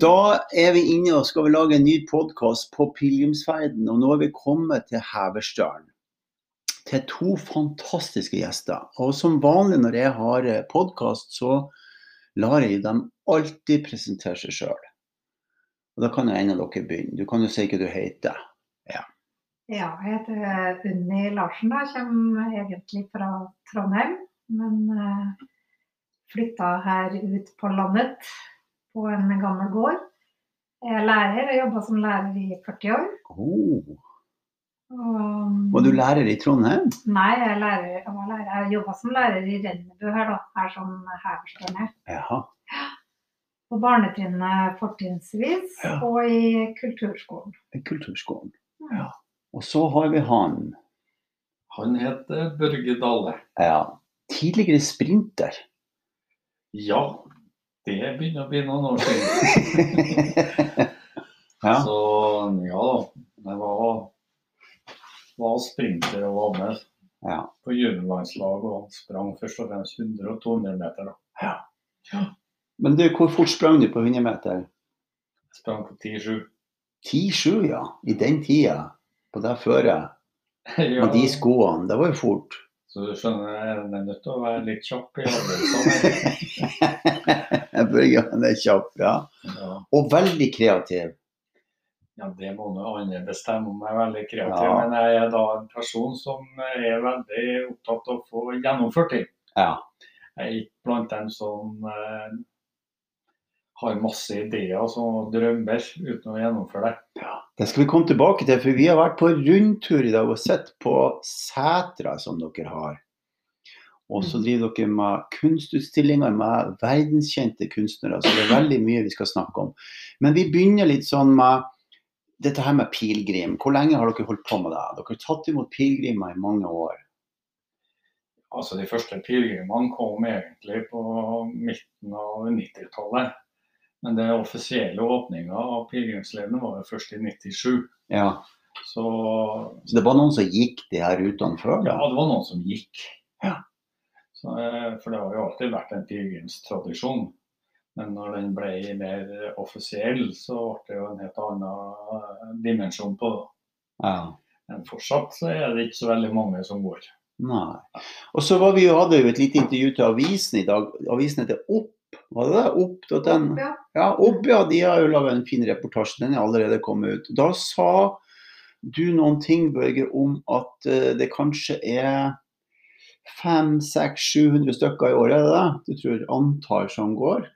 Da er vi inne og skal vi lage en ny podkast på pilegrimsferden. Og nå er vi kommet til Heverstølen. Til to fantastiske gjester. Og som vanlig når jeg har podkast, så lar jeg dem alltid presentere seg sjøl. Og da kan jo en av dere begynne. Du kan jo si hva du heter. Ja, jeg heter Unni Larsen. Jeg kommer egentlig fra Trondheim, men uh, flytta her ut på landet på en gammel gård. Jeg er lærer og jobba som lærer i 40 år. Oh. Og, Var du lærer i Trondheim? Nei, jeg, er lærer, jeg var lærer. Jeg jobba som lærer i Rennebu her, da. Her som er. Jaha. På barnetrinnet fortrinnsvis, Ja. og i kulturskolen. I Kulturskolen. Ja. Og så har vi han. Han heter Børge Dale. Ja. Tidligere sprinter. Ja, det begynner å bli noen år siden. ja. Så ja da. Jeg var, var sprinter og var med ja. på juniorlandslag og sprang først og fremst 100 og 200 meter. da. Men du, hvor fort sprang du på 100 meter? Jeg sprang på 10-7. 10-7, ja. I den tida. På det føret. Ja, Med de skoene. Det var jo fort. så du skjønner, jeg er nødt til å være litt kjapp i øvelsene. Børge han er kjapp, ja. Ja. Og veldig kreativ. Ja, det må noe andre bestemme om jeg er veldig kreativ. Ja. Men jeg er da en person som er veldig opptatt av å få gjennomført ting. Ja. Jeg er ikke blant dem som eh, har masse ideer og drømmer uten å gjennomføre det. Det skal vi komme tilbake til, for vi har vært på rundtur i dag og sett på setra som dere har. Og så driver dere med kunstutstillinger med verdenskjente kunstnere, så det er veldig mye vi skal snakke om. Men vi begynner litt sånn med dette her med pilegrim. Hvor lenge har dere holdt på med det? Dere har tatt imot pilegrimer i mange år. Altså De første pilegrimene kom egentlig på midten av 90-tallet. Men den offisielle åpninga av pilegrimsleden var jo først i 97. Ja. Så Så det var noen som gikk de her rutene før? ja, det var noen som gikk. Ja. Så, eh, for det har jo alltid vært en pilegrimstradisjon. Men når den ble mer offisiell, så ble det jo en helt annen eh, dimensjon på det. Ja. Men fortsatt så er det ikke så veldig mange som går. Nei. Og så var vi jo, hadde jo et lite intervju til avisen i dag. Avisen heter Opp, var det det? Opp.no? Ja. Ja, Opp, ja, de har jo laga en fin reportasje. Den er allerede kommet ut. Da sa du noen ting, Børge, om at eh, det kanskje er 500-700 stykker i året, er det det? Du tror antall som går?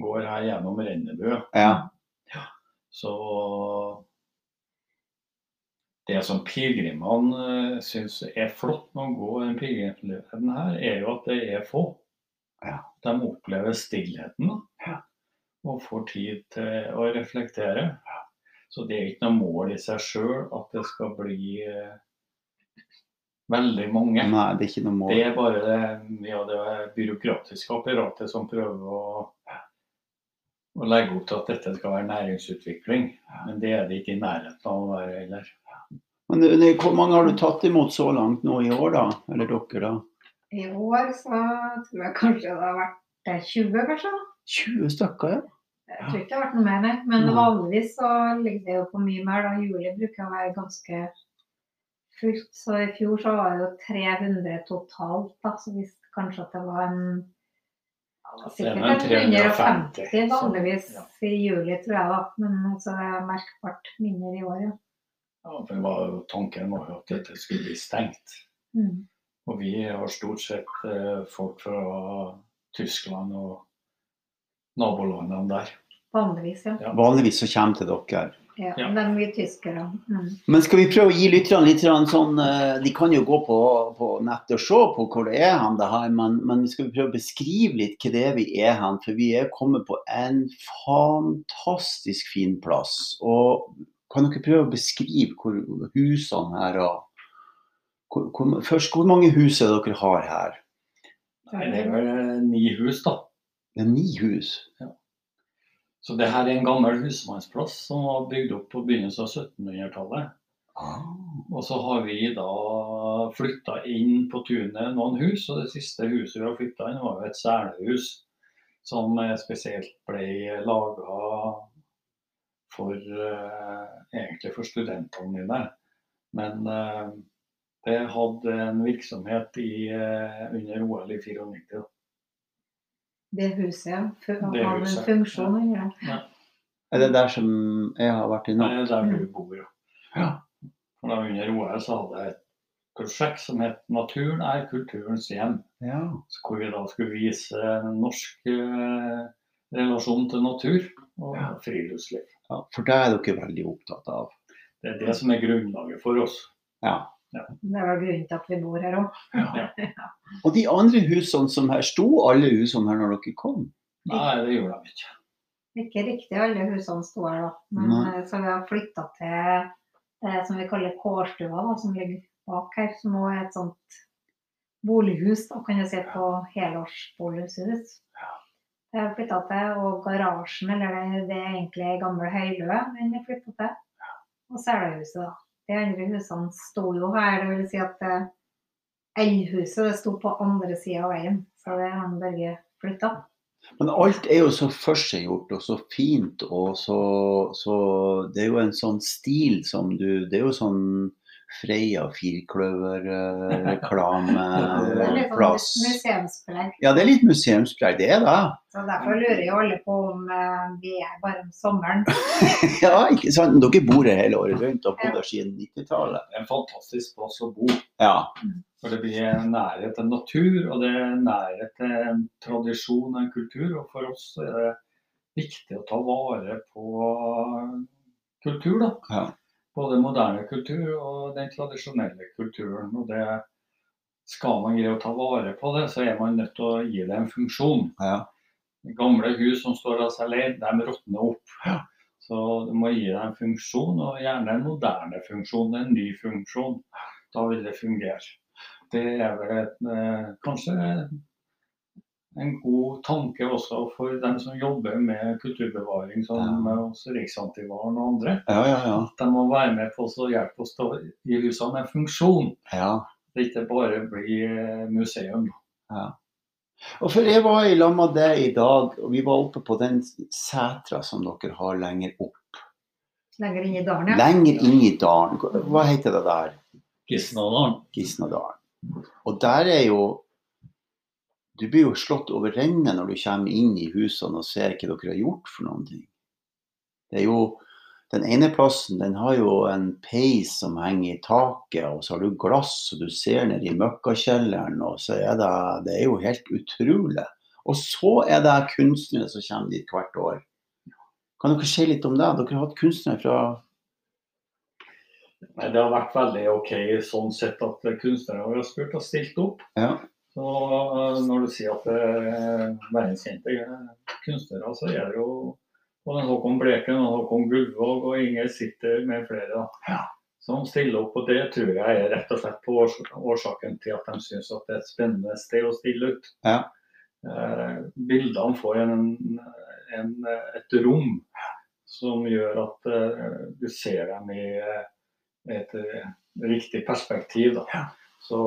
Går her gjennom Rennebu. Ja. Så det som pilegrimene uh, syns er flott med å gå den pilegrimsleden her, er jo at det er få. Ja. De opplever stillheten. Ja. og får tid til å reflektere. Så det er ikke noe mål i seg sjøl at det skal bli eh, veldig mange. Nei, det er ikke noe mål. Det er bare det, ja, det byråkratiske apparatet som prøver å, å legge opp til at dette skal være næringsutvikling. Men det er det ikke i nærheten av å være heller. Men det- det- hvor mange har du tatt imot så langt nå i år, da? Eller dere, da? I år så tror jeg kanskje det har vært eh, 20, kanskje. da. 20 stykker, ja. Jeg tror ikke det har vært noe mer, nei. Men vanligvis så ligger det jo på mye mer. da. Juli bruker å være ganske. Så i fjor så var det jo 300 totalt. da. Så hvis kanskje at det var en ja, er Sikkert en 350, 150 vanligvis så, i juli, tror jeg. da. Men så det er merkbart mindre i år, ja. Ja, for det var tanken var jo at dette skulle bli stengt. Mm. Og vi har stort sett eh, folk fra Tyskland og nabolandene der. Vanligvis, ja. Ja. Vanligvis så kommer til dere. Ja. Ja. Men det er mye tyskere. Mm. Men skal vi prøve å gi lytterne litt sånn eh, De kan jo gå på, på nettet og se på hvor det er han det her, men, men skal vi prøve å beskrive litt hva det er vi er hen? For vi er kommet på en fantastisk fin plass. Og kan dere prøve å beskrive hvor husene her og hvor, hvor, Først, hvor mange hus er det dere har her? Nei, det er vel eh, ni hus, da. Det er ni hus. Så det her er en gammel husmannsplass som var bygd opp på begynnelsen av 1700-tallet. Ah. Og så har vi da flytta inn på tunet noen hus, og det siste huset vi har flytta inn var jo et selhus. som spesielt ble laga for eh, egentlig for studentene mine. Men eh, det hadde en virksomhet i, eh, under OL i 94. Det huset har en funksjon. Ja. Er det der som jeg har vært Det er der du bor, ja. Da under OL så hadde jeg et prosjekt som het 'Naturen er kulturens hjem'. Ja. Så Hvor vi da skulle vise norsk eh, relasjon til natur og Ja. friluftsliv. ja. For det er dere veldig opptatt av. Det er det som er grunnlaget for oss. Ja. Det er vel grunnen til at vi bor her òg. Og de andre husene som her, sto alle husene her når dere kom? Nei, det gjorde de ikke. Ikke riktig alle husene sto her, da. Men, Nei. eh, så vi har flytta til det som vi kaller kårstua, da, som ligger bak her. Som også er et sånt bolighus, da, kan du si, på helårsbolighus. Det har vi flytta til. Og garasjen, eller det, det er egentlig ei gammel høyløe, den er flytta til. Og Selahuset, da. De andre husene sto jo her. Det vil si at elhuset eldhuset sto på andre sida av veien. Så det har Børge flytta. Men alt er jo så forseggjort og så fint, og så, så Det er jo en sånn stil som du Det er jo sånn Freia er litt sånn. Ja, det er litt museumspreg, det er det. Så derfor lurer jo alle på om eh, vi er bare om sommeren. Ja, ikke sant? Men dere bor her hele året rundt og har bodd her siden 90-tallet. Det er en fantastisk plass å bo. Ja. For det blir nærhet til natur, og det er nærhet til en tradisjon og en kultur. Og for oss er det viktig å ta vare på kultur, da. Ja. Både moderne kultur og den tradisjonelle kulturen. Og det skal man greie å ta vare på det, så er man nødt til å gi det en funksjon. ja. Gamle hus som står av seg leid, de råtner opp. Ja. Så du må gi det en funksjon, og gjerne en moderne funksjon, en ny funksjon. Da vil det fungere. Det er vel et, eh, kanskje en god tanke også for dem som jobber med kulturbevaring, som Ja. med oss Riksantivaren og andre. Ja, ja, ja. De må være med på og hjelpe oss til å gi husene en funksjon. ja. Det ikke bare blir museum. Ja. Og for jeg var i lag med deg i dag, og vi var oppe på den setra som dere har lenger opp. Lenger inn i dalen, ja. Lenger inn i dalen. Hva heter det der? Gisnadalen. Gisnadalen. Og der er jo Du blir jo slått over ende når du kommer inn i husene og ser hva dere har gjort for noen ting. Det er jo Den ene plassen den har jo en peis som henger i taket, og så har du glass, og du ser ned i møkkakjelleren, og så er det Det er jo helt utrolig. Og så er det kunstnere som kommer dit hvert år. Kan dere si litt om det? Dere har hatt kunstnere fra Nei, Det har vært veldig OK sånn sett at kunstnere har spurt og stilt opp. Ja. Så eh, når du sier at det er verdenskjente kunstnere, så er det jo både Håkon Bleken og Håkon Gullvåg og Inger Sitter med flere da, som stiller opp. Og det tror jeg er rett og slett på års årsaken til at de syns at det er et spennende sted å stille ut. Ja. Eh, bildene får en, en, et rom som gjør at eh, du ser dem i et, et eh, riktig perspektiv. Da. Så,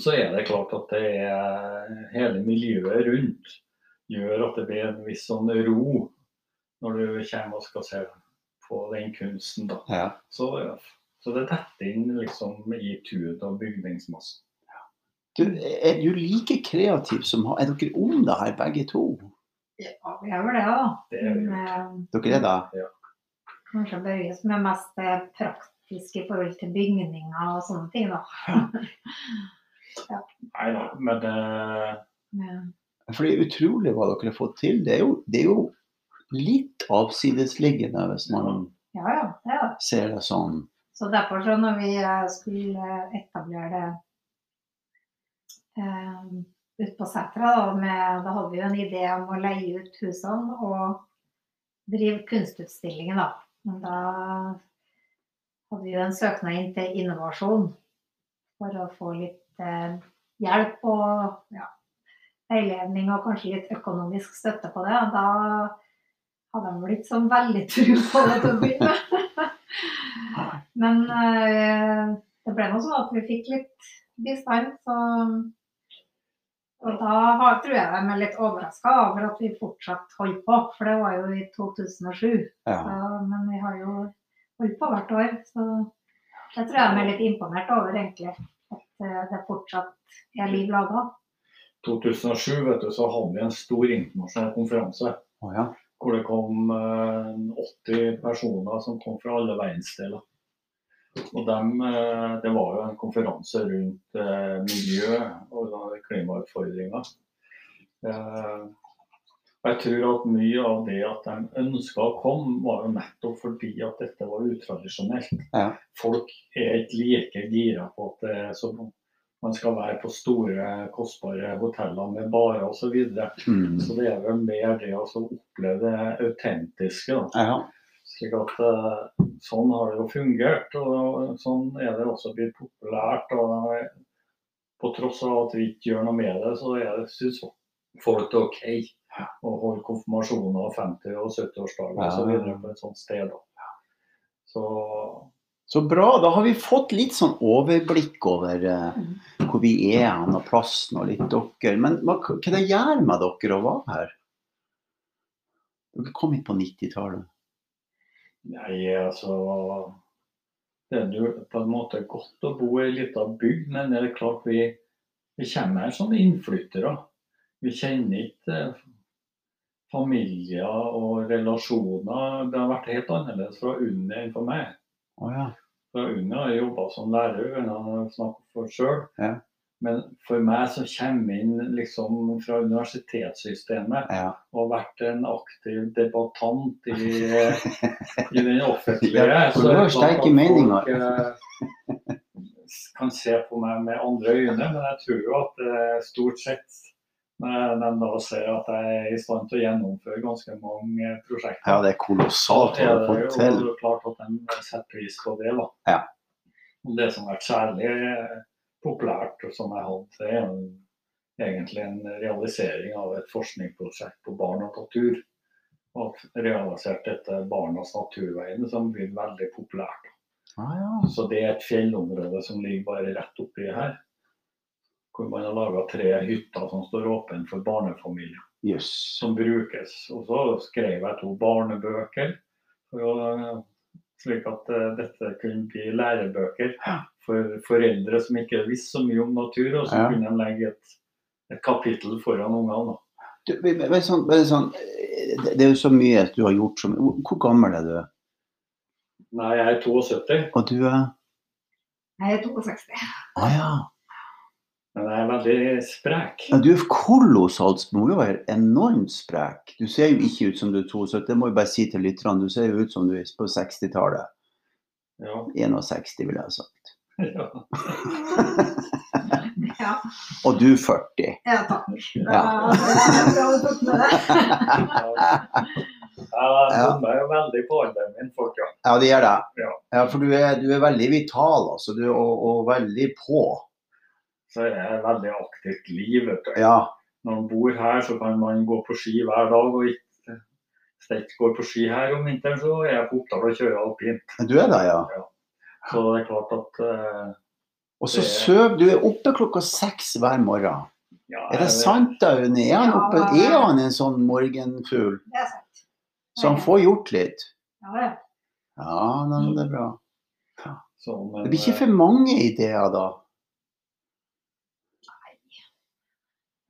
så er det klart at det er hele miljøet rundt gjør at det blir en viss sånn ro når du kommer og skal se på den kunsten. Da. ja. Så, så det detter inn liksom i tunet og bygningsmassen. Du, er du like kreativ som Er dere om det her, begge to? Ja, vi er vel det, da. Det er vi. Men, eh, Dere er det? kanskje Børge som er mest eh, praktisk i forhold til bygninger og sånne ting, da. Nei da, men eh, Men, For det er utrolig hva dere har fått til. Det er jo, det er jo litt avsidesliggende hvis man ja, ja, er ser det sånn. Så derfor, så når vi eh, skulle etablere det eh, ute på setra, da, med, da hadde vi jo en idé om å leie ut husene og drive kunstutstillinger, da. Men da hadde vi jo en søknad inn til innovasjon for å få litt eh, hjelp og ja, veiledning og kanskje litt økonomisk støtte på det. Og da hadde de vel ikke så veldig tro på det til å begynne med. Men eh, det ble nå sånn at vi fikk litt bistand, så Og da har, tror jeg de er litt overraska over at vi fortsatt holdt på, for det var jo i 2007. Ja. Så, men vi har jo holdt på hvert år, så det tror jeg de er litt imponert over, egentlig. At eh, det fortsatt er liv laga. 2007 vet du, så hadde vi en stor internasjonal konferanse Oh, ja. hvor det kom eh, 80 personer som kom fra alle verdensdeler. Og dem, eh, Det var jo en konferanse rundt eh, miljø og klimautfordringer. Og jeg tror at mye av det at de ønska å komme, var jo nettopp fordi at dette var utradisjonelt. Ja. Folk er ikke like gira på at det er så, man skal være på store, kostbare hoteller med barer osv. Så. Mm. så det er vel mer det å så oppleve det autentiske. ja. Slik at eh, Sånn har det jo fungert, og sånn er det også blitt populært. og På tross av at vi ikke gjør noe med det, så det, synes folk det er OK å holde konfirmasjoner og 50- og 70-årsdager Ja. osv. på et sånt sted. Da. Så Så bra. Da har vi fått litt sånn overblikk over uh, hvor vi er hen og plassen og litt dere. Men hva, hva det gjør med dere å være her? Dere kom hit på 90-tallet. Nei, altså Det er jo på en måte godt å bo i ei lita bygd, men det er klart vi, vi kommer her som innflyttere. Vi kjenner ikke eh, familier og relasjoner. Det har vært helt annerledes fra Unni enn for meg. Oh, ja. Fra Unni har jobba som lærer, hun jeg snakket for sjøl. Ja. Men for meg som kommer inn liksom fra universitetssystemet ja. og har vært en aktiv debattant i, i den offentlige. Ja, for så du har sterke at meninger. folk, eh, kan se på meg med andre øyne, men jeg tror jo at eh, stort sett de da ser jeg at jeg er i stand til å gjennomføre ganske mange prosjekter, ja, det er kolossalt å få til. det er jo klart at en setter pris på det. da. Ja. Det som har vært særlig eh, populært, som jeg hadde, er jo egentlig en realisering av et forskningsprosjekt på barn og natur. Og realisert dette Barnas naturveien, som blir veldig populært. Ah, ja. Så det er et fjellområde som ligger bare rett oppi her. Hvor man har laga tre hytter som står åpne for barnefamilier Yes. som brukes. Og så skrev jeg to barnebøker, slik at eh, dette kunne bli lærebøker for foreldre som ikke visste så mye om natur, og så Ja. kunne de legge et, et kapittel foran ungene. Du, sånn, men sånn, eh, det det er jo så mye du har gjort som Hvor gammel er du? Nei, jeg er 72, Og du er Jeg er 62. Ah, ja. Men jeg er veldig sprek. ja. Du er kolossalt Du være enormt sprek. Du ser jo ikke ut som du er 72, det må jeg bare si til lytterne. Du ser jo ut som du er på 60-tallet. Ja. 61, vil jeg ha sagt. Ja. Ja, Og du 40. ja takk. Ja. Det. Jeg bommer jo veldig på alderen min, folk. Ja. Ja, det gjør det. Ja. Ja, for du er, du er veldig vital, altså. Du er og, og veldig på. Så er det et veldig aktivt liv. vet du. Ja. Når man bor her, så kan man gå på ski hver dag. og ikke Hvis jeg ikke går på ski her om vinteren, så er jeg på Oppdal og kjører alpint. Du er der, ja. Så det er klart at uh, Og så sover Du er oppe klokka seks hver morgen. ja, Er det jeg- sant, da, Unni? Er han, Ja. oppe, er han en sånn morgenfugl? Det er sant. Så han får gjort litt? Ja, ja. Ja, nei, det er bra. Så, men, Det blir ikke for mange ideer da?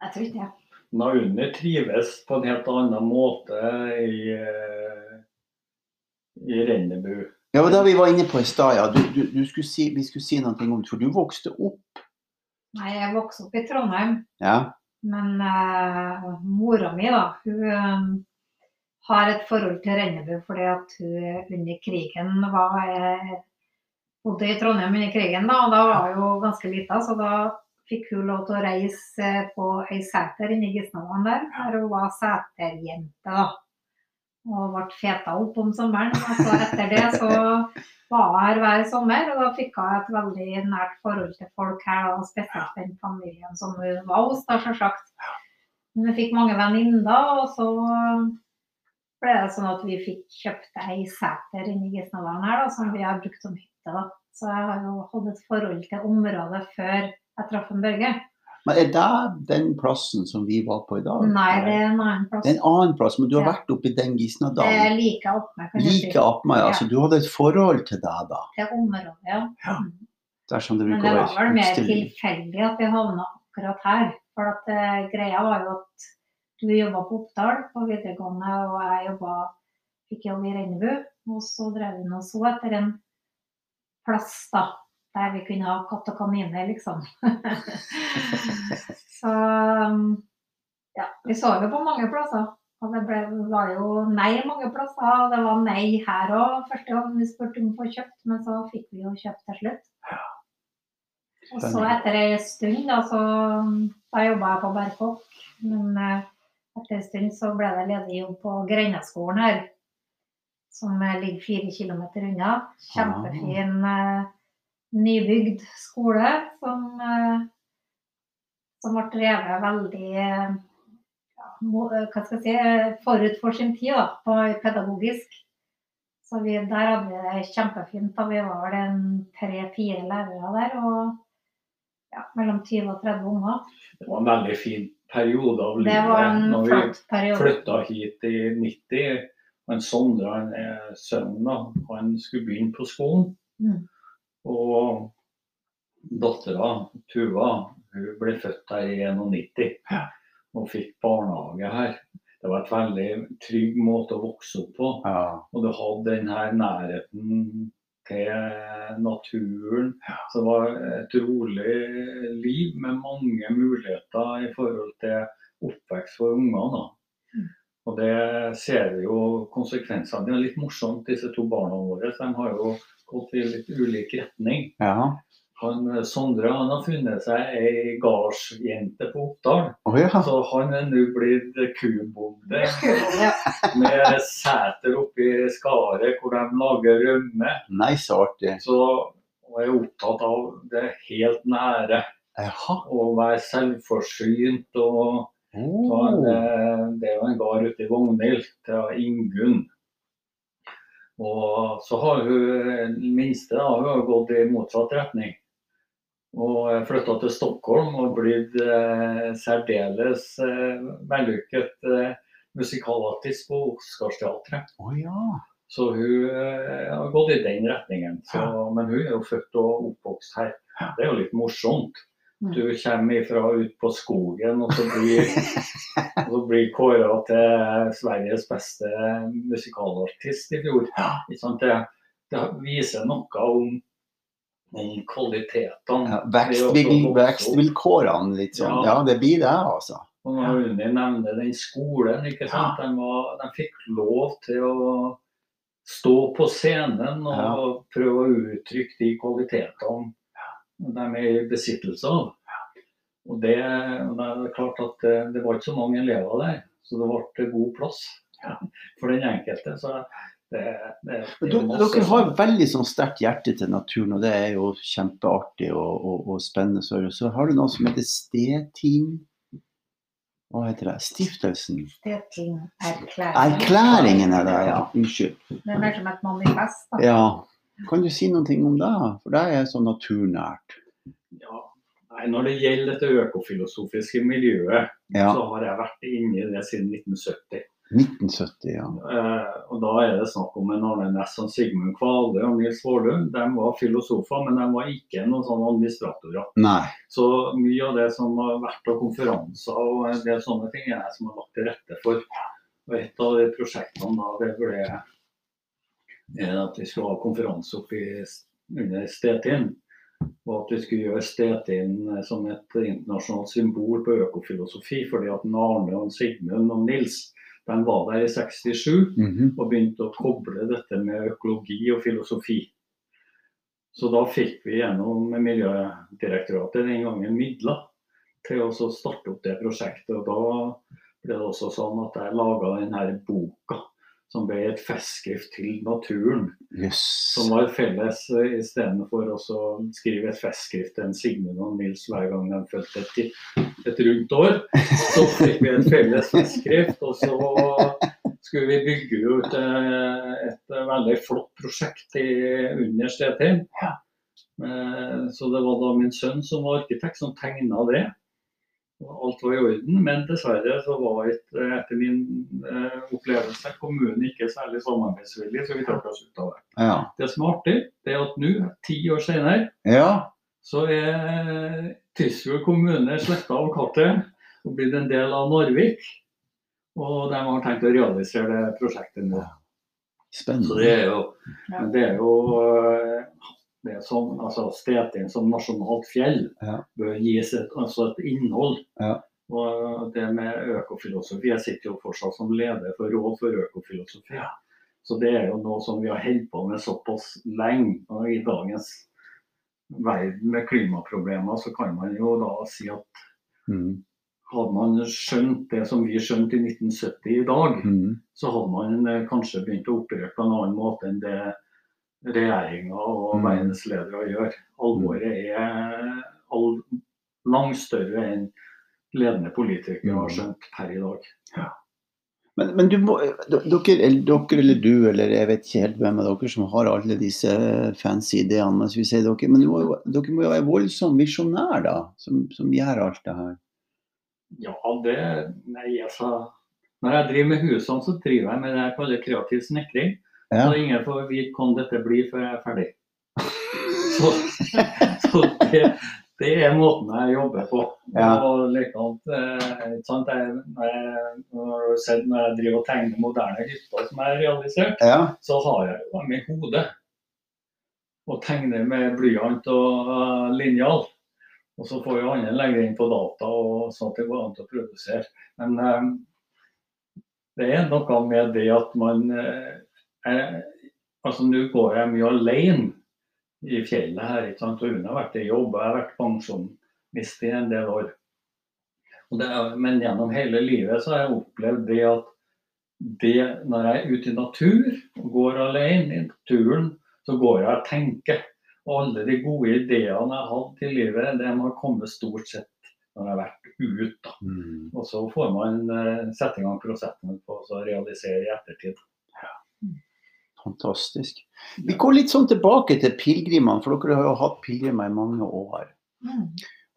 Jeg tror ikke det. Nauni trives på en helt annen måte i, eh, i Rennebu. Ja, det vi var inne på i stad, ja. Du, du, du skulle si, vi skulle si noe om det, for du vokste opp. Nei, jeg vokste opp i Trondheim, Ja. men uh, mora mi da, hun uh, har et forhold til Rennebu fordi at hun under krigen var uh, bodde i Trondheim under krigen, da, og da var hun jo ganske lita, så da fikk hun lov til å reise eh, på ei seter inne i Gisnadalen der, der hun var seterjente. Og ble feta opp om sommeren. Og så etter det så var hun her hver sommer, og da fikk hun et veldig nært forhold til folk her, og spesielt den familien som hun var hos, da selvsagt. Men vi fikk mange venninner, og så ble det sånn at vi fikk kjøpt ei seter inne i Gisnadalen her, da, som vi har brukt som hytte. da. Så jeg har jo hatt et forhold til området før jeg traff en Børge. Men er det den plassen som vi var på i dag? Nei, det er en annen plass. Det er en annen plass, men du har Ja. vært oppe i den Det er like oppe. Like oppe, ja. Så du hadde et forhold til det, da? Til området, ja. Ja. Mm. Dersom det bruker å være. Men det var vel mer tilfeldig at vi havna akkurat her. For at uh, greia var jo at du jobba på Oppdal på videregående, og jeg jobba, fikk jobb i Rennebu. Og så drev vi nå så etter en plass da, der vi kunne ha katt og kaniner, liksom. så um, ja, vi så jo på mange plasser. Og det ble, var jo nei mange plasser, og det var nei her òg første gang vi spurte om å få kjøpt, men så fikk vi jo kjøpt til slutt. Og så etter ei stund, da, så da jobba jeg på Berkåk, men eh, etter en stund så ble det ledig jobb på Grendaskolen her, som ligger fire kilometer unna. Kjempefin, eh, nybygd skole som, eh, som ble drevet veldig eh, ja, hva skal jeg si, forut for sin tid, da, på pedagogisk. Så vi, der hadde vi det kjempefint. da Vi var vel en tre-fire lærere der. og ja, mellom 20 og 30 unger. Det var en veldig fin periode av livet. Det var en Når vi periode. flytta hit i 90, han Sondre, sønnen, da, han skulle begynne på skolen. Mm. Og dattera, Tuva, hun ble født her i 91 og fikk barnehage her. Det var et veldig trygg måte å vokse opp på. Ja. Og du hadde den her nærheten til naturen. Så det var et rolig liv med mange muligheter i forhold til oppvekst for ungene. da. Mm. Og det ser vi jo konsekvensene. Det er litt morsomt, disse to barna våre. De har jo gått i litt ulik retning. ja. Han, Sondre han har funnet seg ei gardsjente på Oppdal. Oh, ja. Så han er nå blitt kubonde Ja. med seter oppe i skaret hvor de lager rømme. Nei, så artig. Så og er opptatt av det helt nære. Jaha. Å være selvforsynt. og Oh. eh, Det er jo en gard ute i Vognhild til Ingunn. Og så har hun minste da, hun har gått i motsatt retning. Og flytta til Stockholm og blitt eh, særdeles eh, vellykket eh, musikalartist på Oscarsteatret. Oh, ja. Så hun eh, har gått i den retningen. Så, men hun er jo født og oppvokst her. Det er jo litt morsomt. Du kommer ifra ut på skogen, og så blir, og så blir kåra til Sveriges beste musikalartist i fjor. Det, det viser noe om om kvaliteten. ja vekstvil, vekstvilkårene, litt sånn. Ja. Ja, det blir det, altså. Og når Unni nevner den skolen, ikke sant? De, var, de fikk lov til å stå på scenen og Ja. prøve å uttrykke de kvalitetene de er i besittelse av. Og det, det er klart at det, det var ikke så mange elever der, så det ble god plass for den enkelte. Så det, det, det er Dere, masse dere har veldig sånn sterkt hjerte til naturen, og det er jo kjempeartig og, og, og spennende. Så, så har du noe som heter Steteam Hva heter det? Stiftelsen? Steting Erklæringen. Erklæringen er det, ja. Unnskyld. Det er mer som et manifest. da. Ja. Kan du si noe om det? For det er så naturnært. Ja. Nei, når det gjelder dette økofilosofiske miljøet, Ja. så har jeg vært inne i det siden 1970. 1970, ja. Eh, og da er det snakk om en Arne Næss og Sigmund Kvale og Nils Vårlund. De var filosofer, men de var ikke noen sånne administratorer. Nei. Så mye av det som har vært av konferanser og en del sånne ting, er jeg som har lagt til rette for. Og et av de prosjektene da, det ble at vi skulle ha konferanse oppe under Stetind. Og at vi skulle gjøre Stetin eh, som et internasjonalt symbol på økofilosofi. Fordi at Arne og Sigmund og Nils de var der i 67 Mhm. og begynte å koble dette med økologi og filosofi. Så da fikk vi gjennom Miljødirektoratet den gangen midler til å starte opp det prosjektet. Og da ble det også sånn at jeg laga denne boka, som ble et festskrift til naturen. Yes. Som var felles eh, istedenfor å skrive et festskrift til en Signe og Nils hver gang de fulgte et, et rundt år. Så fikk vi et felles festskrift, og så skulle vi bygge ut eh, et veldig flott prosjekt i, under Stetin. Eh, Så det var da min sønn som var arkitekt som tegna det. Alt var i orden. Men dessverre så var ikke, etter min eh, opplevelse kommunen ikke særlig samarbeidsvillig, så vi trakk oss ut av det. Ja. Det som er artig, det er at nå, ti år senere, ja. så er Tysfjord kommune sletta av kartet og blitt en del av Narvik. Og de har tenkt å realisere det prosjektet nå. Så Spennende. det er jo, det er jo eh, det som, altså Stetin som nasjonalt fjell Ja. bør gis et, altså et innhold. Ja. Og det med økofilosofi, Jeg sitter jo fortsatt som leder for Råd for økofilosofi. Så det er jo noe som vi har holdt på med såpass lenge. Og I dagens verden med klimaproblemer så kan man jo da si at Mm. hadde man skjønt det som vi skjønte i 1970 i dag, Mm. så hadde man eh, kanskje begynt å operere på en annen måte enn det regjeringa og Mm. verdens ledere gjør. Alvoret er all, langt større enn ledende politikere har Mm. skjønt per i dag. Men, men du må, dere, eller dere eller du, eller jeg vet ikke helt hvem av dere som har alle disse fancy ideene, mens vi sier dere, men du må, dere må jo være voldsomt visjonær, da, som, som gjør alt det her. Ja, det Nei, altså Når jeg driver med husene, så driver jeg med det jeg kaller kreativ snekring. Ja. Så ingen får vite hvordan dette blir før jeg er ferdig. Så, så det, det er måten jeg jobber på. Ja. Og eh, sant? Jeg, når, jeg, du når jeg driver og tegner moderne hytter som jeg har realisert, Ja. så har jeg dem i hodet. Og tegner med blyant og uh, linjal. Og så får jo andre legge det inn på data, og sånn at det går an til å produsere. Men um, det er noe med det at man er, Altså nå går jeg mye alene i fjellet her, ikke sant. Og Hun har vært i jobb, og jeg har vært pensjonist i en del år. Er, men gjennom hele livet så har jeg opplevd det at det, når jeg er ute i natur og går alene i naturen, så går jeg og tenker. Og alle de gode ideene jeg har hatt i livet, de har kommet stort sett når jeg har vært ute. Mm. Og så får man eh, sette i gang prosessen på å realisere i ettertid. Fantastisk. Vi går litt sånn tilbake til pilegrimene, for dere har jo hatt pilegrimer i mange år. Mm.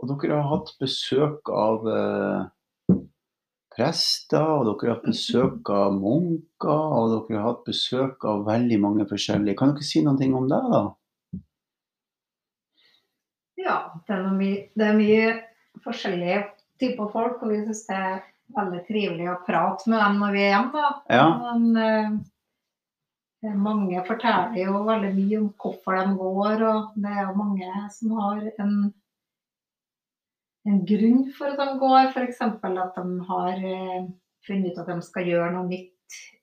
Og dere har hatt besøk av eh, prester, og dere har hatt besøk av munker, og dere har hatt besøk av veldig mange forskjellige. Kan dere si noe om det, da? Ja, det er, mye, det er mye forskjellige typer folk, og vi syns det er veldig trivelig å prate med dem når vi er hjemme. Ja. Men eh, mange forteller jo veldig mye om hvorfor de går, og det er jo mange som har en, en grunn for at de går. F.eks. at de har eh, funnet ut at de skal gjøre noe nytt,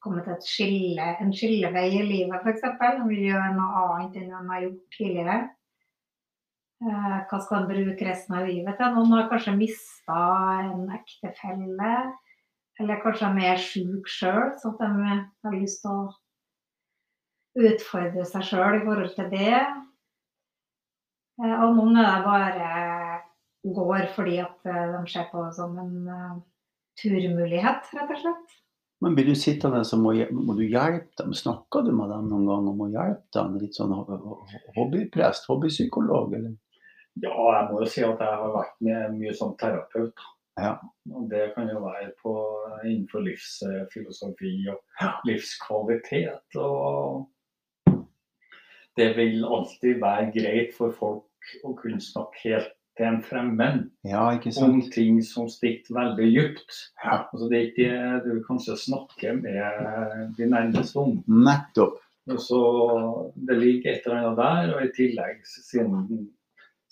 komme til skille, en skillevei i livet f.eks. De vil gjøre noe annet enn de har gjort tidligere. Eh, Hva skal de bruke resten av livet til? Noen har kanskje mista en ektefelle. Eller kanskje de er syke sjøl, så de har lyst til å utfordre seg sjøl i forhold til det. Eh, Og noen er det bare går fordi at eh, de ser på det som en eh, turmulighet, rett og slett. Men blir du sittende så må, må du hjelpe dem? Snakker du med dem noen gang om å hjelpe dem? Litt sånn ho- ho- hobbyprest, hobbypsykolog, eller? Ja, jeg må jo si at jeg har vært med mye som terapeut. Ja. Og det kan jo være på, innenfor livsfilosofi og livskvalitet. Og det vil alltid være greit for folk å kunne snakke helt til en fremmed Ja, om ting som stikker veldig dypt. Ja. Altså, det er ikke det du kanskje snakker med de nærmeste om. Nettopp. Så Det ligger et eller annet der, og i tillegg, siden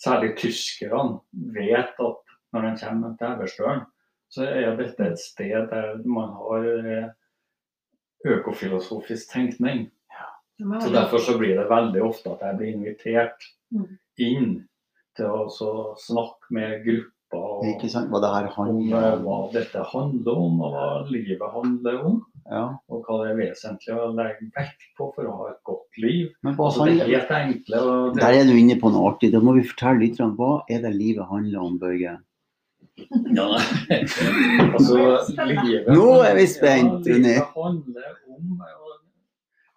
særlig tyskerne vet at når de kommer til Everstølen, så er dette et sted der man har eh, økofilosofisk tenkning. Så Derfor så blir det veldig ofte at jeg blir invitert Mm. inn til å snakke med grupper og Ikke sant? Hva det om eh, handler om. hva dette handler om, og hva livet handler om. Ja. Og hva det er vesentlig å legge vekt på for å ha et godt liv. Men hva Altså, det er helt enkle. Og det, Der er du inne på noe artig. Da må vi fortelle litt om hva er det livet handler om, Børge? ja, altså, livet, Nå er vi spent, Ja, livet handler om å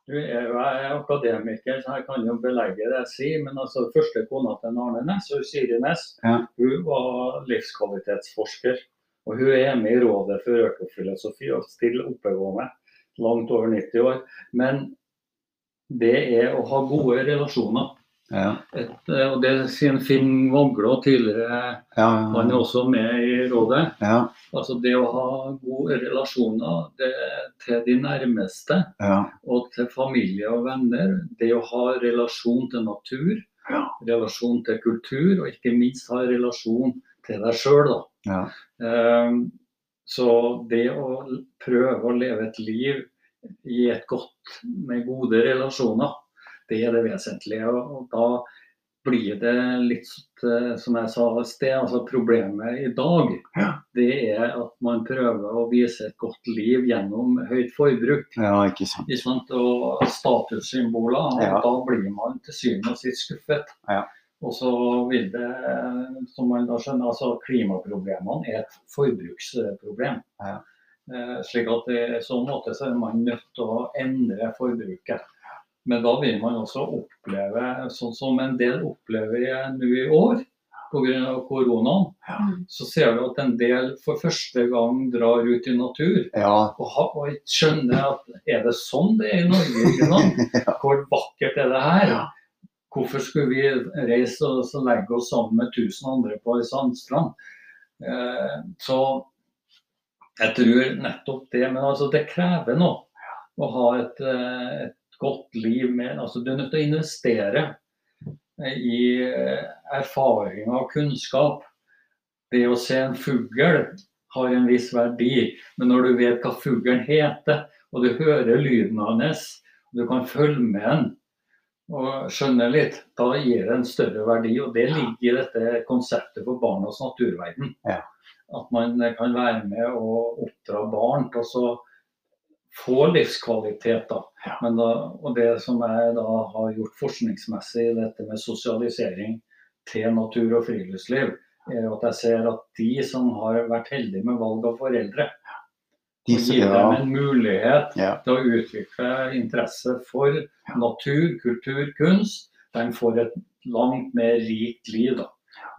jeg er akademiker, så jeg kan jo belegge det jeg sier. Men altså, første kona til Arne Næss, Siri Næss, Ja. hun var livskvalitetsforsker. Og hun er med i Rådet for økofilosofi og stille oppegående, langt over 90 år. Men det er å ha gode relasjoner. Ja. Et, eh, og det sier Finn Vaglå tidligere, Ja, han er også med i rådet. ja, Altså det å ha gode relasjoner det, til de nærmeste ja, og til familie og venner. Det å ha relasjon til natur, Ja. relasjon til kultur, og ikke minst ha relasjon til deg sjøl. ja. Ehm, Så det å prøve å leve et liv i et godt, med gode relasjoner, det er det vesentlige. Og og da blir det litt eh, som jeg sa i sted, altså problemet i dag, Ja. det er at man prøver å vise et godt liv gjennom høyt forbruk. ja ikke sant. Ikke sant? Og statussymboler. og Ja. Da blir man til syvende og sist skuffet. Ja. Og så vil det, som man da skjønner, altså klimaproblemene er et forbruksproblem. Ja. Eh, slik at i sånn måte så er man nødt til å endre forbruket. Men da vil man også oppleve, sånn som en del opplever nå i år pga. koronaen, ja. så ser du at en del for første gang drar ut i natur Ja, og, ha, og skjønner at er det sånn det er i Norge? ja. Hvor vakkert er det her? Hvorfor skulle vi reise og så legge oss sammen med tusen andre på ei sandstrand? Eh, så jeg tror nettopp det. Men altså, det krever noe å ha et, eh, et godt liv med altså, Du er nødt til å investere i eh, erfaring og kunnskap. Det å se en fugl har en viss verdi, men når du vet hva fuglen heter, og du hører lyden hans, og du kan følge med den og skjønne litt, da gir det en større verdi. Og det ligger i dette konseptet for barnas naturverden. Ja. At man kan være med og oppdra barn til å så få livskvalitet. Da. Men da, og det som jeg da har gjort forskningsmessig dette med sosialisering til natur og friluftsliv, er at jeg ser at de som har vært heldige med valg av foreldre, de gir ja. dem en mulighet ja, til å utvikle interesse for natur, kultur, kunst, de får et langt mer rikt liv. Da,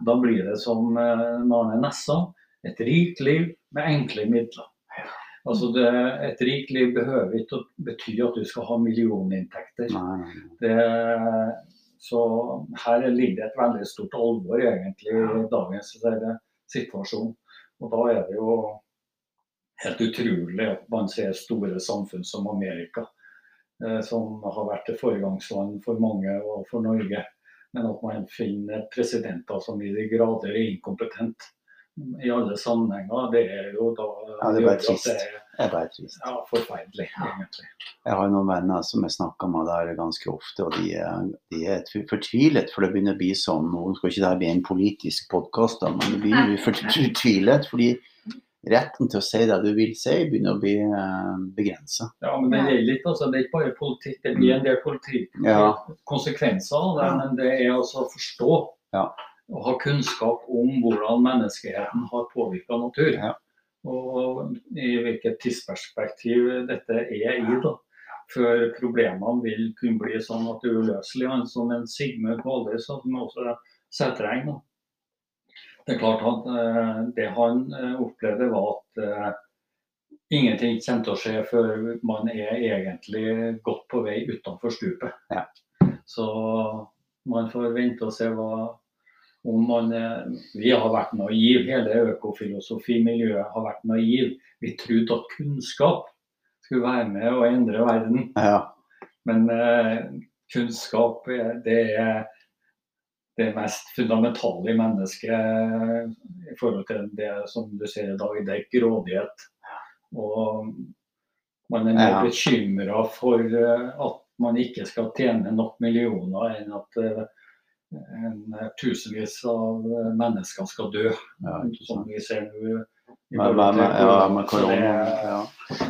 da blir det som eh, Arne Nessa, et rikt liv med enkle midler. Altså det, et rikt liv behøver ikke å bety at du skal ha millioninntekter. Det, så her ligger det et veldig stort alvor egentlig i dagens eh, situasjon. Og da er det jo helt utrolig at man ser store samfunn som Amerika, eh, som har vært et foregangsland for mange og for Norge. Men at man finner presidenter som i de grader er inkompetent i alle sammenhenger, det er jo da Ja, det er bare trist. det er Det er bare trist. ja, forferdelig, egentlig. Jeg har noen venner som jeg snakker med der ganske ofte, og de er, de er fortvilet, for det begynner å bli sånn Nå skal ikke dette bli en politisk podkast, men det blir fortvilet. Fordi retten til å si det du vil si, begynner å bli eh, begrensa. Ja, men det Ja. gjelder ikke, altså, det er ikke bare politikk. Det blir en del politikk, Ja. konsekvenser av det, Ja. men det er altså å forstå Ja. Og ha kunnskap om hvordan menneskeheten har påvirka natur. Ja. Og i hvilket tidsperspektiv dette er i. da. Før problemene vil kunne bli sånn at det er uløselig. Han som en Sigmund Kvaløy som også er eng. Det er klart at eh, det han eh, opplevde var at eh, ingenting kommer til å skje før man er egentlig godt på vei utenfor stupet. Ja. Så man får vente og se hva man er, Vi har vært naiv, hele økofilosofimiljøet har vært naiv. Vi trodde at kunnskap skulle være med å endre verden. Ja. Men eh, kunnskap er- det er det mest fundamentale i mennesket eh, i forhold til det som du ser i dag. Det er grådighet. Og man er mer Ja. bekymra for eh, at man ikke skal tjene nok millioner enn at eh, en, tusenvis av eh, mennesker skal dø. Ja, som vi ser nå. ja, med korona. Ja.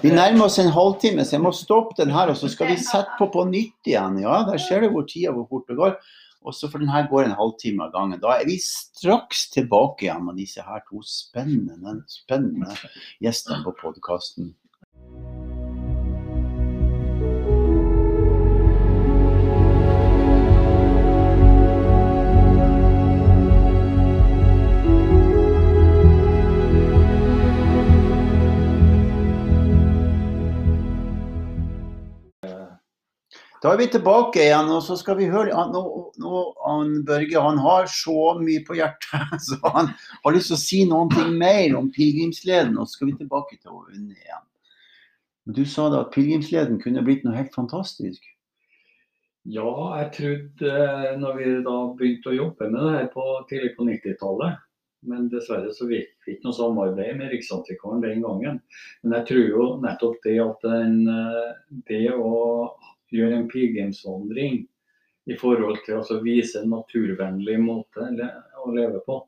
Vi nærmer oss en halvtime, så jeg må stoppe den her. Og så skal vi sette på på nytt igjen. Ja, der ser du hvor tida hvor fort det går. Og så for den her går en halvtime av gangen. Da er vi straks tilbake igjen med disse her to spennende, spennende gjestene på podkasten. Da er vi tilbake igjen, og så skal vi høre nå, nå, Børge han har så mye på hjertet, så han har lyst til å si noen ting mer om pilegrimsleden. Og så skal vi tilbake til Unni igjen. Du sa da at pilegrimsleden kunne blitt noe helt fantastisk. Ja, jeg trodde eh, når vi da begynte å jobbe med det her på, tidlig på 90-tallet Men dessverre så fikk vi ikke noe samarbeid med Riksantikvaren den gangen. Men jeg tror jo nettopp det at den, eh, det å gjøre en pilegrimsvandring i forhold til å vise en naturvennlig måte å leve på,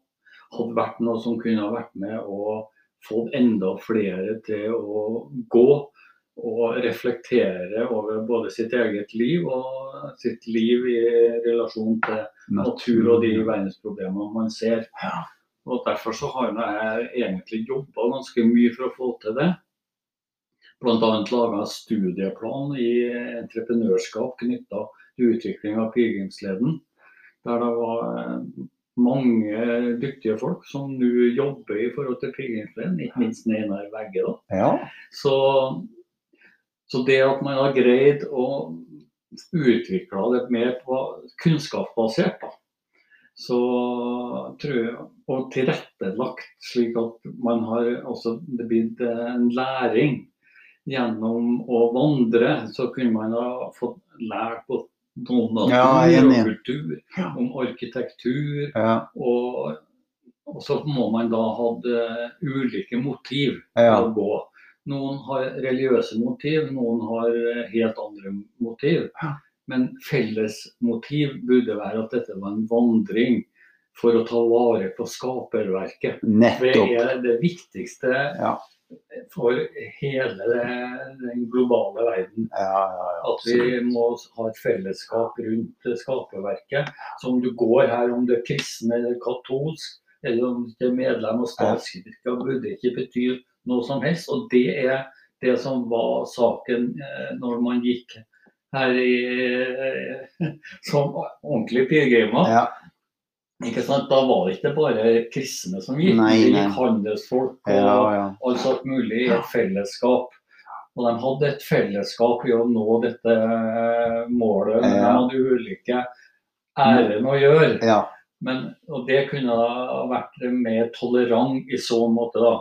hadde vært noe som kunne ha vært med og fått enda flere til å gå og reflektere over både sitt eget liv og sitt liv i relasjon til natur og de verdensproblemene man ser. Og Derfor så har jeg egentlig jobba ganske mye for å få til det. Bl.a. laga studieplan i entreprenørskap knytta til utvikling av pilegrimsleden. Der det var eh, mange dyktige folk som nå jobber i forhold til pilegrimsleden, ikke minst Einar Vegge. da. Ja. Så så det at man har greid å utvikle det mer på kunnskapsbasert, da, så tror jeg, og tilrettelagt slik at man har også det blitt en læring gjennom å vandre, så kunne man ha fått lært på noen Ja, og kultur, om arkitektur. Ja, Og, og så må man da ha ulike motiv ja. å gå. Noen har religiøse motiv, noen har helt andre motiv. Men felles motiv burde være at dette var en vandring for å ta vare på skaperverket. Det er det viktigste Ja. For hele den globale verden. Ja, ja, ja. At vi må ha et fellesskap rundt skaperverket. Så om du går her, om du er kristen eller katolsk, eller om du er medlem av statskirka, burde ikke bety noe som helst. Og det er det som var saken eh, når man gikk her i, eh, som ordentlige pilegrimer. Ikke sant? Da var det ikke bare kristne som gikk, Nei, det gikk handelsfolk og ja, ja. alt sånt mulig i et fellesskap. Og de hadde et fellesskap i å nå dette eh, målet, Ja. de hadde ulike ærend å gjøre. ja. Men, og det kunne ha vært mer tolerant i så måte, da.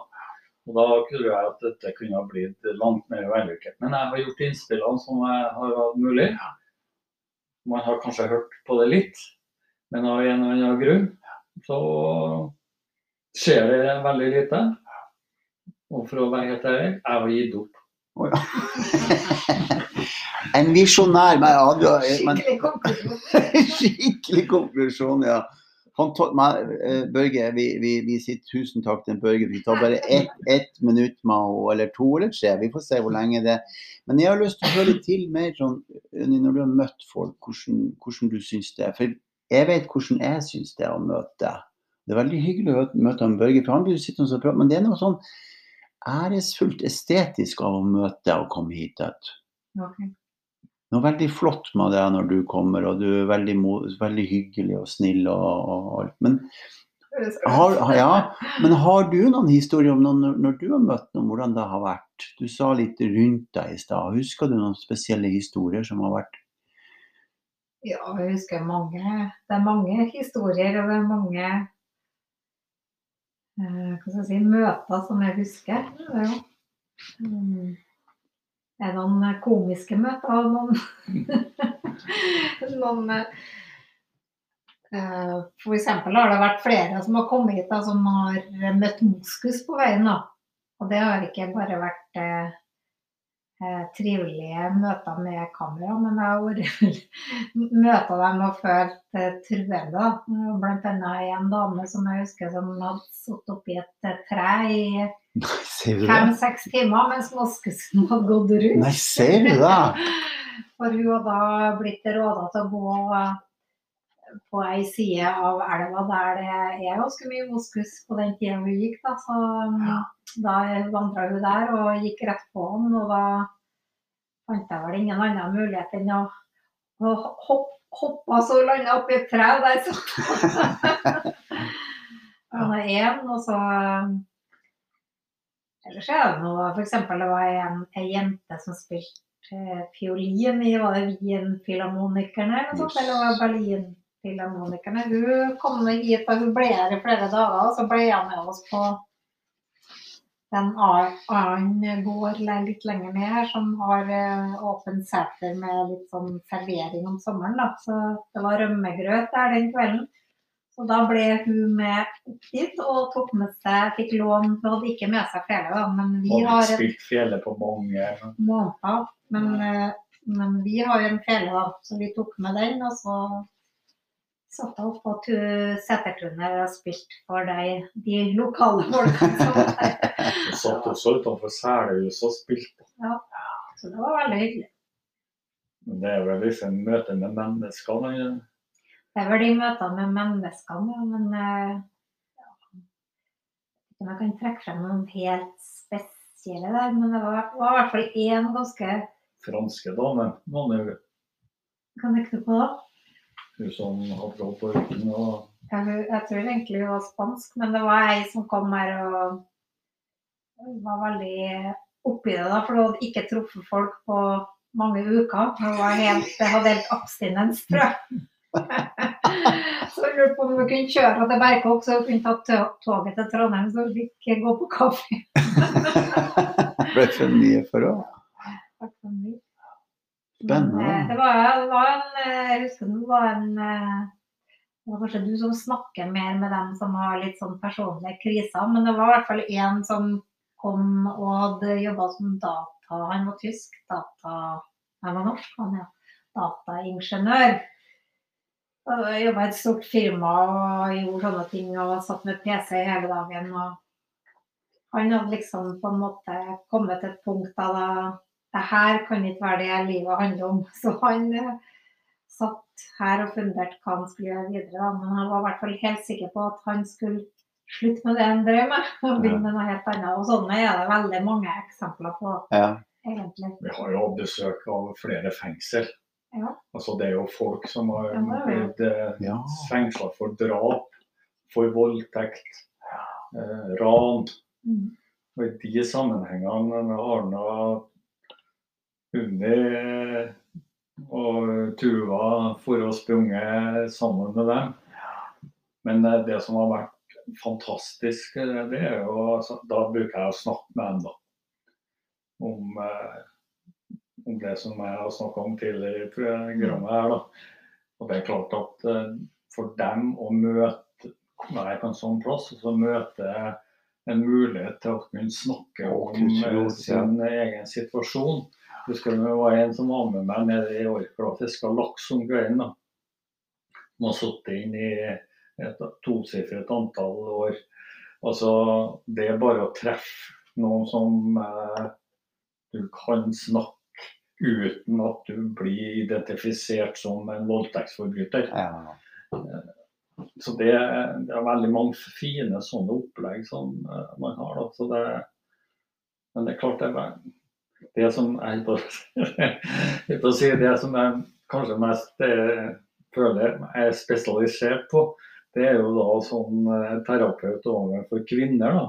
Og da tror jeg at dette kunne ha blitt langt mer vellykket. Men jeg har gjort innspillene som jeg har hatt mulig. Man har kanskje hørt på det litt, men av en eller annen grunn så skjer det veldig lite. Og for å være helt ærlig, jeg har gitt opp. Oh, ja. En visjonær med du- men, Skikkelig konklusjon. Skikkelig konklusjon, ja. Fanta- men, eh, Børge, vi, vi, vi sier tusen takk til Børge. Vi tar bare ett ett minutt med henne, eller to eller tre. Vi får se hvor lenge det er. Men jeg har lyst til å høre til mer sånn, når du har møtt folk, hvordan, hvordan du syns det er. For jeg vet hvordan jeg syns det er å møte deg. Det er veldig hyggelig å møte han Børge, for han blir sittende og prate, men det er noe sånn æresfullt estetisk av å møte deg og komme hit. Okay. Noe veldig flott med det når du kommer, og du er veldig, veldig hyggelig og snill og, og alt. Men har, ja, men har du noen historier om noen, når du har møtt noen, hvordan det har vært? Du sa litt rundt deg i stad. Husker du noen spesielle historier som har vært Ja, jeg husker mange. Det er mange historier, og det er mange eh, hva skal jeg si, møter som jeg husker. Ja. er Det er noen eh, komiske møter og noen, noen uh, For eksempel har det vært flere som har kommet hit da, som har møtt moskus på veien. Da. Og det har ikke bare vært eh, trivelige møter med kamera, men jeg har møter dem og følt eh, truende. da. Blant annet en dame som jeg husker som hadde sittet oppi et eh, tre i fem-seks timer mens moskusen hadde gått rundt. Nei, ser du det? For hun hadde da blitt råda til å gå eh, på ei side av elva der det er ganske mye moskus på den tida hun gikk. Da, så ja. da vandra hun der og gikk rett på han. Og da fant jeg vel ingen annen mulighet enn å, å hoppe. hoppe så landa oppi et tre. Der så. han er én, og så Ellers er det noe F.eks. det var en, en jente som spilte fiolin i var det Wien-filharmonikerne eller noe sånt, eller var det Monica. Men Hun kom nå hit, og hun ble her i flere dager, og så ble hun med oss på en annen gård litt lenger ned her, som har eh, åpent seter med litt sånn servering om sommeren. Da. Så det var rømmegrøt der den kvelden. Så da ble hun med opp dit og tok med seg, fikk lån, hun hadde ikke med seg fjellet, da, men vi Har har en spilt fjellet på mange måneder. Men, eh, men vi har jo en fele, da, så vi tok med den. Og så satt opp tu- setertunet og spilte for deg, de lokale folkene som var der. Du satt også utenfor Selhuset og spilte. Så det var veldig hyggelig. Men det er vel liksom møte med mennesker. men Det er vel de møtene med menneskene, ja, men eh, ja. Jeg kan trekke frem noen helt spesielle der, men det var, var i hvert fall én ganske Franske dame. Jo Kan du ikke på det? Hun som hadde gått på ryggen og Jeg, jeg tror egentlig hun var spansk, men det var ei som kom her og var veldig oppi det, da, for hun hadde ikke truffet folk på mange uker. Hun var helt, hadde helt abstinens, tror jeg. Så jeg lurte på om hun kunne kjøre til Berkåk, så hun kunne ta toget til Trondheim, så hun fikk gå på kaffe. Det ble for mye for henne. Spennende. Eh, Det var, det var en, eh, jeg husker det var en eh, det var kanskje du som snakker mer med dem som har litt sånn personlige kriser, men det var i hvert fall en som kom og hadde jobba som data, han var tysk, data, han var norsk, han ja, dataingeniør. Jobba i et stort firma og gjorde sånne ting og satt med PC hele dagen. og Han hadde liksom på en måte kommet til et punkt da det, her kan ikke være det livet handler om. Så han eh, satt her og funderte hva han skulle gjøre videre. Da. Men han var i hvert fall helt sikker på at han skulle slutte med det han drev med, og begynne med noe helt annet. Og sånne er det veldig mange eksempler på, Ja. egentlig. Vi har jo besøk av flere fengsel. Ja. Altså Det er jo folk som har blitt eh, Ja. fengsla for drap, for voldtekt, eh, ran. Mm. Og i de sammenhengene har nå Unni og Tuva for å sprunget sammen med dem. Men eh, det som har vært fantastisk, eh, det er jo altså, Da bruker jeg å snakke med dem, da. Om, eh, om det som jeg har snakka om tidligere i programmet her, da. Og det er klart at for dem å møte være på en sånn plass, og så møte en mulighet til å kunne snakke om sin egen situasjon. Husker det var en som var med meg nede i Orkla og fiska laks om kvelden. da. Som har sittet inne i et tosifret antall år. Altså, det er bare å treffe noen som eh, du kan snakke uten at du blir identifisert som en voldtektsforbryter. Ja. Så det, det er veldig mange fine sånne opplegg som eh, man har. Da. Så det, men det er klart det er det som jeg på på si, det som jeg kanskje mest eh, føler jeg er spesialisert på, det er jo da som eh, terapeut overfor kvinner. da,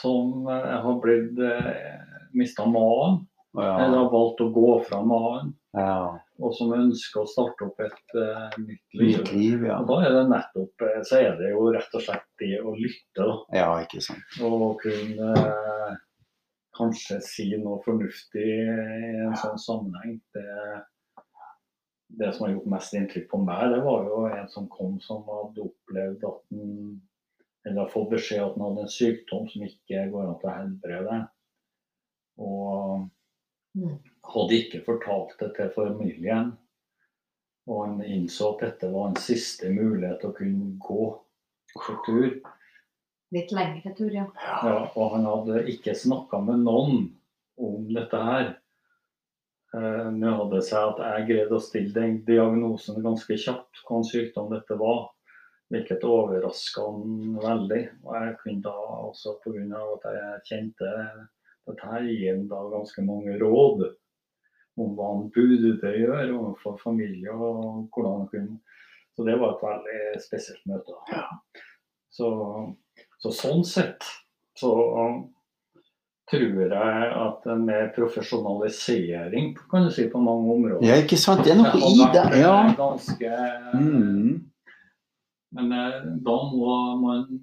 Som eh, har blitt eh, mista magen, eller har valgt å gå fra magen. ja. Og som ønsker å starte opp et uh, nytt liv. Liv, ja. Og da er det nettopp så er det jo rett og slett det å lytte. da, Ja, ikke sant. Og kunne eh, kanskje si noe fornuftig i en sånn sammenheng. Det, det som har gjort mest inntrykk på meg, det var jo en som kom som hadde opplevd at han eller fått beskjed at han hadde en sykdom som ikke går an til å helbrede. Og Mm. hadde ikke fortalt det til familien. Og han innså at dette var en siste mulighet til å kunne gå på tur. Litt lengre tur, ja. Ja, og han hadde ikke snakka med noen om dette her. Eh, Nå hadde det seg at jeg greide å stille den diagnosen ganske kjapt, hvilken sykdom dette var. Hvilket overraska han veldig. Og jeg kunne da også pga. at jeg kjente dette her, gi ham da ganske mange råd om hva han burde gjøre overfor familie og hvordan han kunne Så det var et veldig spesielt møte. Ja. Så, så sånn sett så tror jeg at en mer profesjonalisering kan du si, på mange områder Ja, ikke sant. Det er noe i det. eh, Ja. Ganske, Mm. Men eh, da må man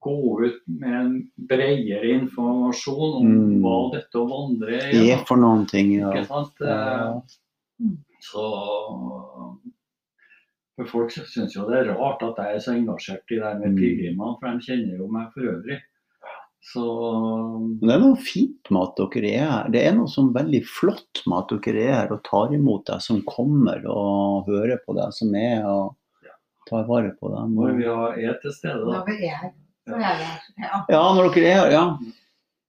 gå ut med en bredere informasjon om Mm. hva dette å vandre er. Er for noen ting, ja. Ikke sant? Ja. Så for Folk syns jo det er rart at jeg er så engasjert i det med pilegrimene, for de kjenner jo meg for øvrig. Så Men det er noe fint med at dere er her. Det er noe sånn veldig flott med at dere er her og tar imot deg som kommer og hører på deg som er, og tar vare på deg. når vi er til stede, da. Når vi er her, så er vi her. Ja. Ja, når dere er her, ja.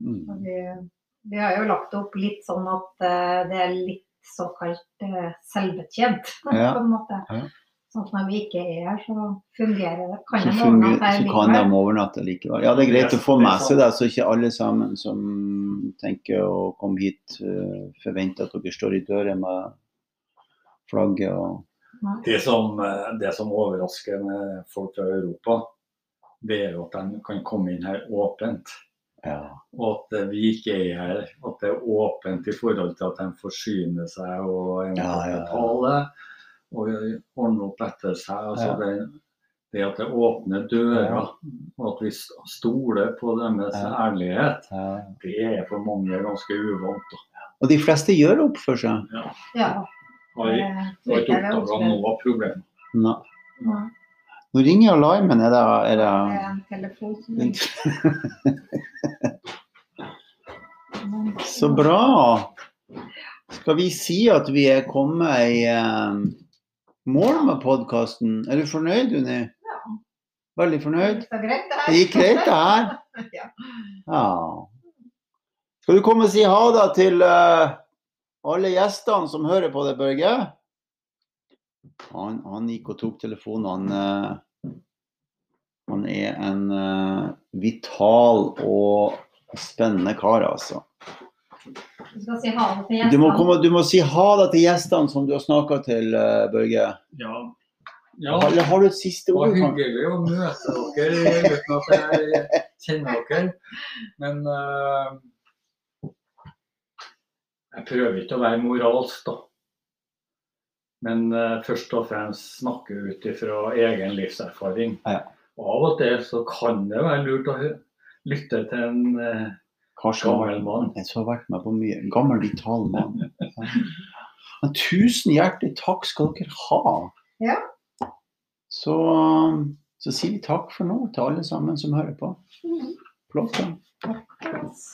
Mm. Vi, vi har jo lagt det opp litt sånn at eh, det er litt såkalt eh, selvbetjent, Ja. på en måte. Ja. Sånn at når vi ikke er her, så fungerer det. Kan Så, de overnatte her så kan de overnatte likevel. Ja, det er greit å få med seg det, så ikke alle sammen som tenker å komme hit, eh, forventer at dere står i døra med flagget og Det som, eh, det som overrasker med folk fra Europa, det er jo at de kan komme inn her åpent. Ja. Og at eh, vi ikke er her. At det er åpent i forhold til at de forsyner seg og eventuelt Ja, ja, ja. Betaler. ordne opp etter seg. Altså Ja. det, det at det åpner dører, Ja. og at vi stoler på deres Ja. ærlighet, Ja. det er for mange ganske uvant. da. Og de fleste gjør opp for seg. Ja. ja. det har ikke oppdaga noe problem. Nei. Nei, Nå ringer alarmen. Er det, er Det det er en telefon som ringer. Så bra. Skal vi si at vi er kommet i eh, mål med podkasten? Er du fornøyd, Unni? Ja. Veldig fornøyd? Så greit, det her. Det gikk greit, det her? Ja. Ja. Skal du komme og si ha det til uh, alle gjestene som hører på det, Børge? Han, han gikk og tok telefonen. Han, uh, han er en uh, vital og spennende kar, altså. Du skal si ha det til Du må, gjestene. komme, du må si ha det til gjestene som du har snakka til, uh, Børge. Ja. ja. Eller har du et siste ord? Det var hyggelig å møte dere uten at jeg kjenner dere. Men uh, jeg prøver ikke å være moralsk, da. Men uh, først og fremst snakke ut ifra egen livserfaring. Ja. Av og til så kan det være lurt å lytte til en Karsten, gammel mann. en som har vært med på mye. Gammel, vital mann. Ja. Men tusen hjertelig takk skal dere ha. Ja. Så, så sier vi takk for nå til alle sammen som hører på. Mhm. Flott. Takk oss.